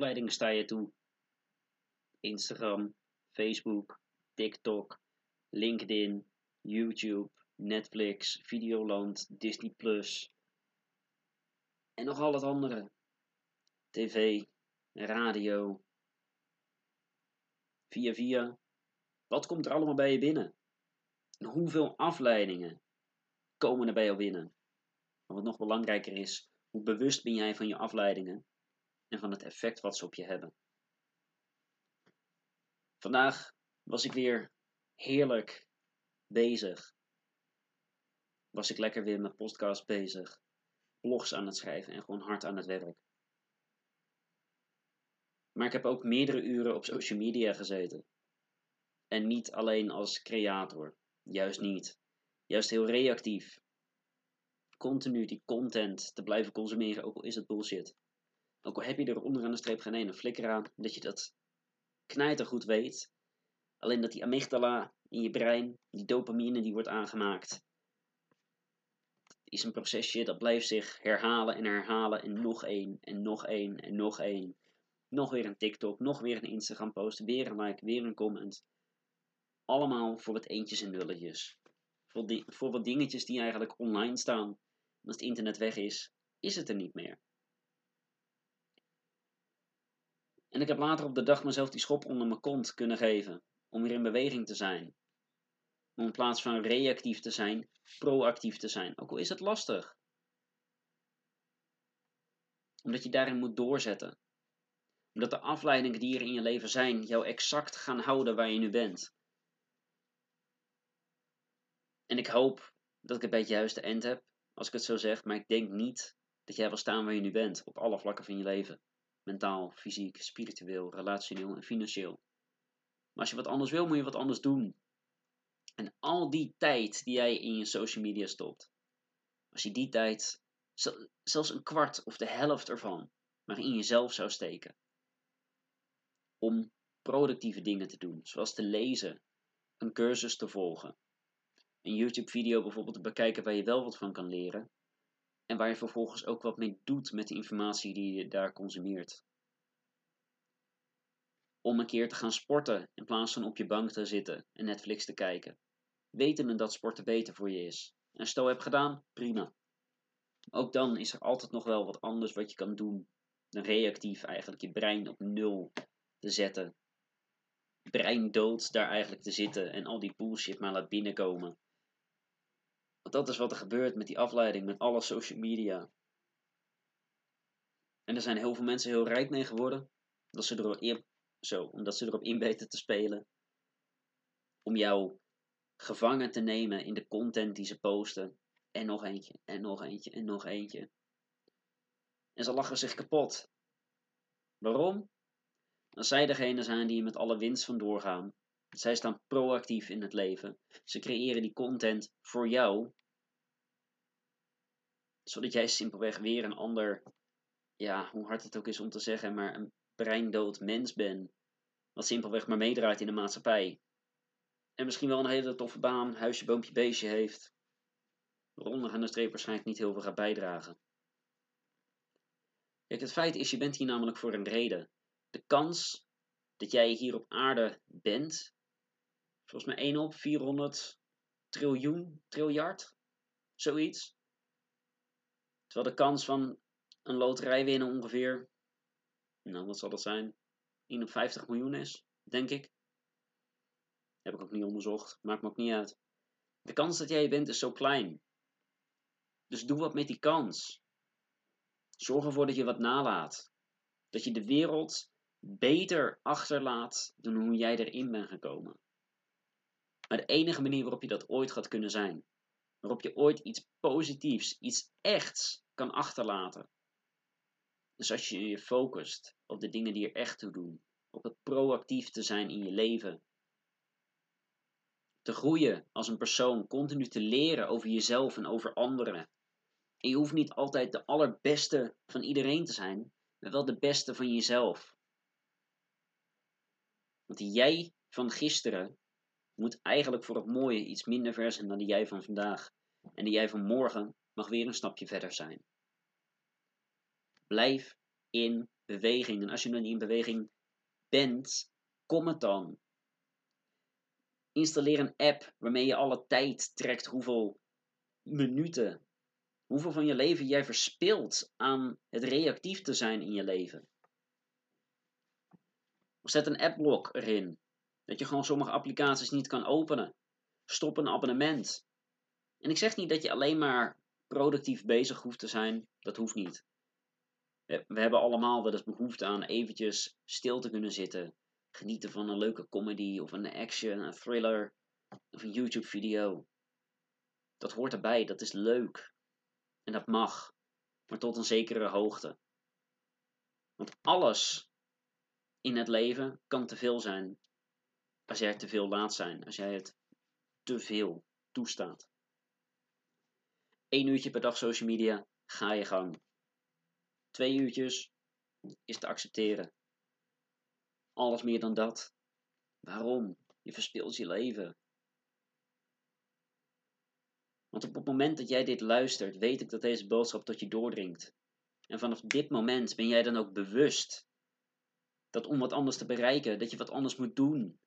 afleidingen sta je toe? Instagram, Facebook, TikTok, LinkedIn, YouTube, Netflix, Videoland, Disney Plus en nog al het andere. TV, radio, via via. Wat komt er allemaal bij je binnen? En hoeveel afleidingen komen er bij jou binnen? Maar wat nog belangrijker is, hoe bewust ben jij van je afleidingen en van het effect wat ze op je hebben? Vandaag was ik weer heerlijk bezig. Was ik lekker weer met podcast bezig, blogs aan het schrijven en gewoon hard aan het werk. Maar ik heb ook meerdere uren op social media gezeten. En niet alleen als creator, juist niet. Juist heel reactief. Continu die content te blijven consumeren, ook al is het bullshit. Ook al heb je er onderaan de streep geen ene flikker aan, dat je dat goed weet. Alleen dat die amygdala in je brein, die dopamine die wordt aangemaakt, is een procesje dat blijft zich herhalen en herhalen en nog één en nog één en nog één. Nog weer een TikTok, nog weer een Instagram post, weer een like, weer een comment. Allemaal voor wat eentjes en nulletjes. Voor, die, voor wat dingetjes die eigenlijk online staan. Als het internet weg is, is het er niet meer. En ik heb later op de dag mezelf die schop onder mijn kont kunnen geven. Om weer in beweging te zijn. Om in plaats van reactief te zijn, proactief te zijn. Ook al is het lastig. Omdat je daarin moet doorzetten. Omdat de afleidingen die er in je leven zijn, jou exact gaan houden waar je nu bent. En ik hoop dat ik het bij het juiste eind heb, als ik het zo zeg, maar ik denk niet dat jij wil staan waar je nu bent, op alle vlakken van je leven. Mentaal, fysiek, spiritueel, relationeel en financieel. Maar als je wat anders wil, moet je wat anders doen. En al die tijd die jij in je social media stopt, als je die tijd, zelfs een kwart of de helft ervan, maar in jezelf zou steken. Om productieve dingen te doen, zoals te lezen, een cursus te volgen, een YouTube-video bijvoorbeeld te bekijken waar je wel wat van kan leren. En waar je vervolgens ook wat mee doet met de informatie die je daar consumeert. Om een keer te gaan sporten in plaats van op je bank te zitten en Netflix te kijken. Wetende dat sporten beter voor je is. En stel heb gedaan, prima. Ook dan is er altijd nog wel wat anders wat je kan doen dan reactief eigenlijk je brein op nul te zetten. Brein dood daar eigenlijk te zitten en al die bullshit maar laat binnenkomen. Want dat is wat er gebeurt met die afleiding, met alle social media. En er zijn heel veel mensen heel rijk mee geworden. Dat ze erop in, zo, omdat ze erop in weten te spelen. Om jou gevangen te nemen in de content die ze posten. En nog eentje, en nog eentje, en nog eentje. En ze lachen zich kapot. Waarom? Als zij degene zijn die met alle winst vandoor gaan. Zij staan proactief in het leven. Ze creëren die content voor jou. Zodat jij simpelweg weer een ander, ja, hoe hard het ook is om te zeggen, maar een breindood mens bent. Wat simpelweg maar meedraait in de maatschappij. En misschien wel een hele toffe baan, huisje, boompje, beestje heeft. Waaronder aan de streep waarschijnlijk niet heel veel gaat bijdragen. Kijk, het feit is, je bent hier namelijk voor een reden. De kans dat jij hier op aarde bent, volgens mij 1 op 400 triljoen, triljard, zoiets. Terwijl de kans van een loterij winnen ongeveer, nou wat zal dat zijn, 1 op 50 miljoen is, denk ik. Heb ik ook niet onderzocht, maakt me ook niet uit. De kans dat jij bent is zo klein. Dus doe wat met die kans. Zorg ervoor dat je wat nalaat. Dat je de wereld beter achterlaat dan hoe jij erin bent gekomen. Maar de enige manier waarop je dat ooit gaat kunnen zijn, waarop je ooit iets positiefs, iets echts kan achterlaten, is als je je focust op de dingen die er echt toe doen, op het proactief te zijn in je leven, te groeien als een persoon, continu te leren over jezelf en over anderen. En je hoeft niet altijd de allerbeste van iedereen te zijn, maar wel de beste van jezelf. Want jij van gisteren moet eigenlijk voor het mooie iets minder ver zijn dan die jij van vandaag. En die jij van morgen mag weer een stapje verder zijn. Blijf in beweging. En als je nog niet in beweging bent, kom het dan. Installeer een app waarmee je alle tijd trekt hoeveel minuten, hoeveel van je leven jij verspilt aan het reactief te zijn in je leven. Zet een appblok erin, dat je gewoon sommige applicaties niet kan openen. Stop een abonnement. En ik zeg niet dat je alleen maar productief bezig hoeft te zijn, dat hoeft niet. We hebben allemaal wel eens behoefte aan eventjes stil te kunnen zitten. Genieten van een leuke comedy of een action, een thriller of een YouTube video. Dat hoort erbij, dat is leuk. En dat mag, maar tot een zekere hoogte. Want alles in het leven kan te veel zijn als jij te veel laat zijn, als jij het te veel toestaat. Eén uurtje per dag social media, ga je gang. Twee uurtjes is te accepteren. Alles meer dan dat. Waarom? Je verspilt je leven. Want op het moment dat jij dit luistert, weet ik dat deze boodschap tot je doordringt. En vanaf dit moment ben jij dan ook bewust dat om wat anders te bereiken, dat je wat anders moet doen.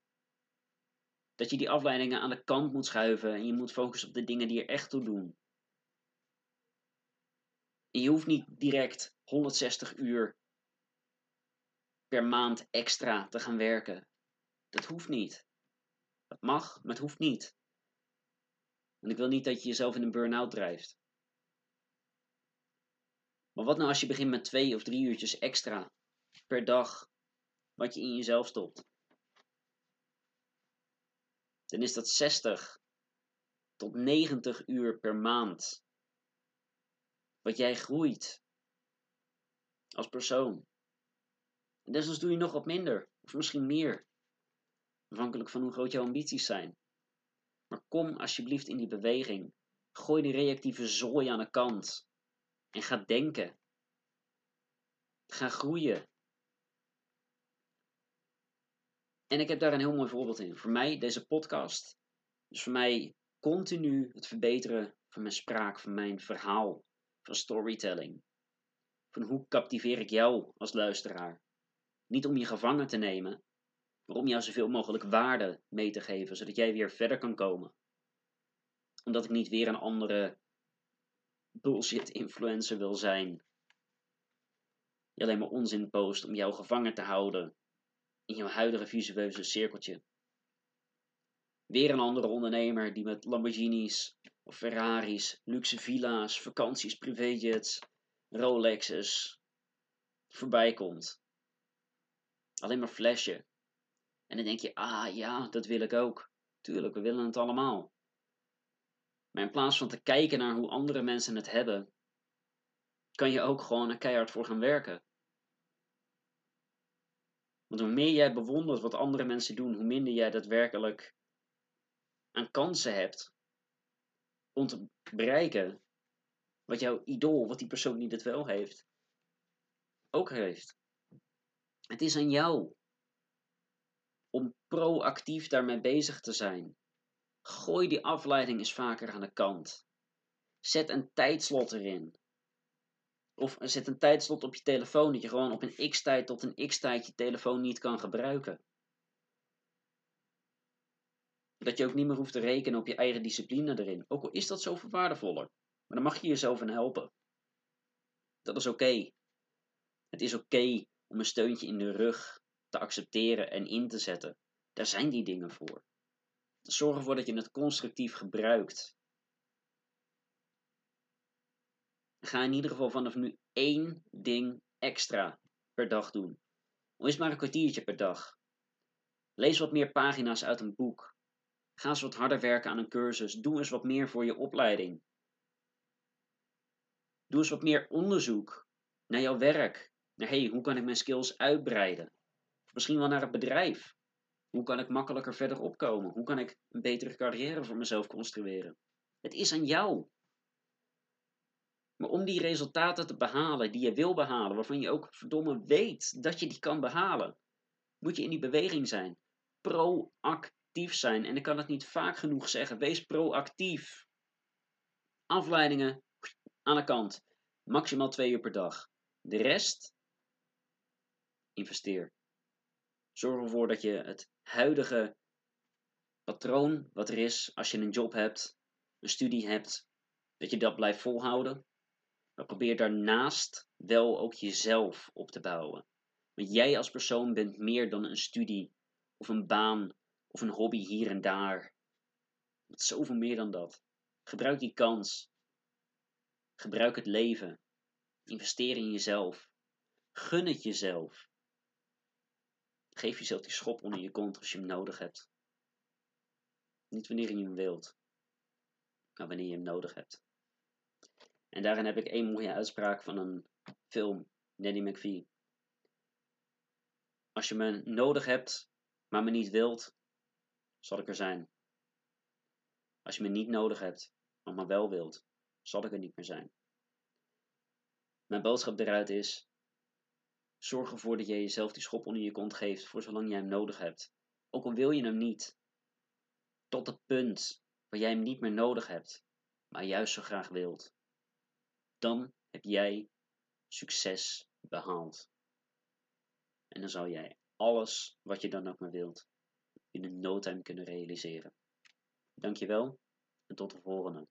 Dat je die afleidingen aan de kant moet schuiven en je moet focussen op de dingen die er echt toe doen. En je hoeft niet direct 160 uur per maand extra te gaan werken. Dat hoeft niet. Dat mag, maar het hoeft niet. En ik wil niet dat je jezelf in een burn-out drijft. Maar wat nou als je begint met twee of drie uurtjes extra per dag wat je in jezelf stopt? Dan is dat 60 tot 90 uur per maand. Wat jij groeit als persoon. En desnoods doe je nog wat minder, of misschien meer. Afhankelijk van hoe groot jouw ambities zijn. Maar kom alsjeblieft in die beweging. Gooi die reactieve zooi aan de kant. En ga denken. Ga groeien. En ik heb daar een heel mooi voorbeeld in. Voor mij, deze podcast. Dus voor mij continu het verbeteren van mijn spraak, van mijn verhaal, van storytelling. Van hoe captiveer ik jou als luisteraar? Niet om je gevangen te nemen, maar om jou zoveel mogelijk waarde mee te geven, zodat jij weer verder kan komen. Omdat ik niet weer een andere bullshit influencer wil zijn. Die alleen maar onzin post om jou gevangen te houden in jouw huidige visueuze cirkeltje. Weer een andere ondernemer die met Lamborghinis of Ferraris, luxe villa's, vakanties, privéjets, Rolexes voorbij komt. Alleen maar flashen. En dan denk je, ah ja, dat wil ik ook. Tuurlijk, we willen het allemaal. Maar in plaats van te kijken naar hoe andere mensen het hebben, kan je ook gewoon er keihard voor gaan werken. Want hoe meer jij bewondert wat andere mensen doen, hoe minder jij daadwerkelijk aan kansen hebt om te bereiken wat jouw idool, wat die persoon die het wel heeft, ook heeft. Het is aan jou om proactief daarmee bezig te zijn. Gooi die afleiding eens vaker aan de kant. Zet een tijdslot erin. Of zet een tijdslot op je telefoon dat je gewoon op een x-tijd tot een x-tijd je telefoon niet kan gebruiken. Dat je ook niet meer hoeft te rekenen op je eigen discipline erin. Ook al is dat zoveel waardevoller. Maar dan mag je jezelf in helpen. Dat is oké. Het is oké om een steuntje in de rug te accepteren en in te zetten. Daar zijn die dingen voor. Zorg ervoor dat je het constructief gebruikt. Ga in ieder geval vanaf nu één ding extra per dag doen. Al is maar een kwartiertje per dag. Lees wat meer pagina's uit een boek. Ga eens wat harder werken aan een cursus. Doe eens wat meer voor je opleiding. Doe eens wat meer onderzoek naar jouw werk. Naar hey, hoe kan ik mijn skills uitbreiden? Misschien wel naar het bedrijf. Hoe kan ik makkelijker verder opkomen? Hoe kan ik een betere carrière voor mezelf construeren? Het is aan jou. Maar om die resultaten te behalen die je wil behalen, waarvan je ook verdomme weet dat je die kan behalen, moet je in die beweging zijn. Proactief zijn. En ik kan het niet vaak genoeg zeggen. Wees proactief. Afleidingen aan de kant. Maximaal twee uur per dag. De rest investeer. Zorg ervoor dat je het huidige patroon wat er is, als je een job hebt, een studie hebt, dat je dat blijft volhouden. Maar probeer daarnaast wel ook jezelf op te bouwen. Want jij als persoon bent meer dan een studie of een baan of een hobby hier en daar. Het is zoveel meer dan dat. Gebruik die kans. Gebruik het leven. Investeer in jezelf. Gun het jezelf. Geef jezelf die schop onder je kont als je hem nodig hebt. Niet wanneer je hem wilt, maar wanneer je hem nodig hebt. En daarin heb ik één mooie uitspraak van een film, Nanny McVie. Als je me nodig hebt, maar me niet wilt, zal ik er zijn. Als je me niet nodig hebt, maar me wel wilt, zal ik er niet meer zijn. Mijn boodschap eruit is: zorg ervoor dat jij jezelf die schop onder je kont geeft voor zolang jij hem nodig hebt. Ook al wil je hem niet. Tot het punt waar jij hem niet meer nodig hebt, maar juist zo graag wilt. Dan heb jij succes behaald. En dan zal jij alles wat je dan ook maar wilt in een no time kunnen realiseren. Dankjewel en tot de volgende.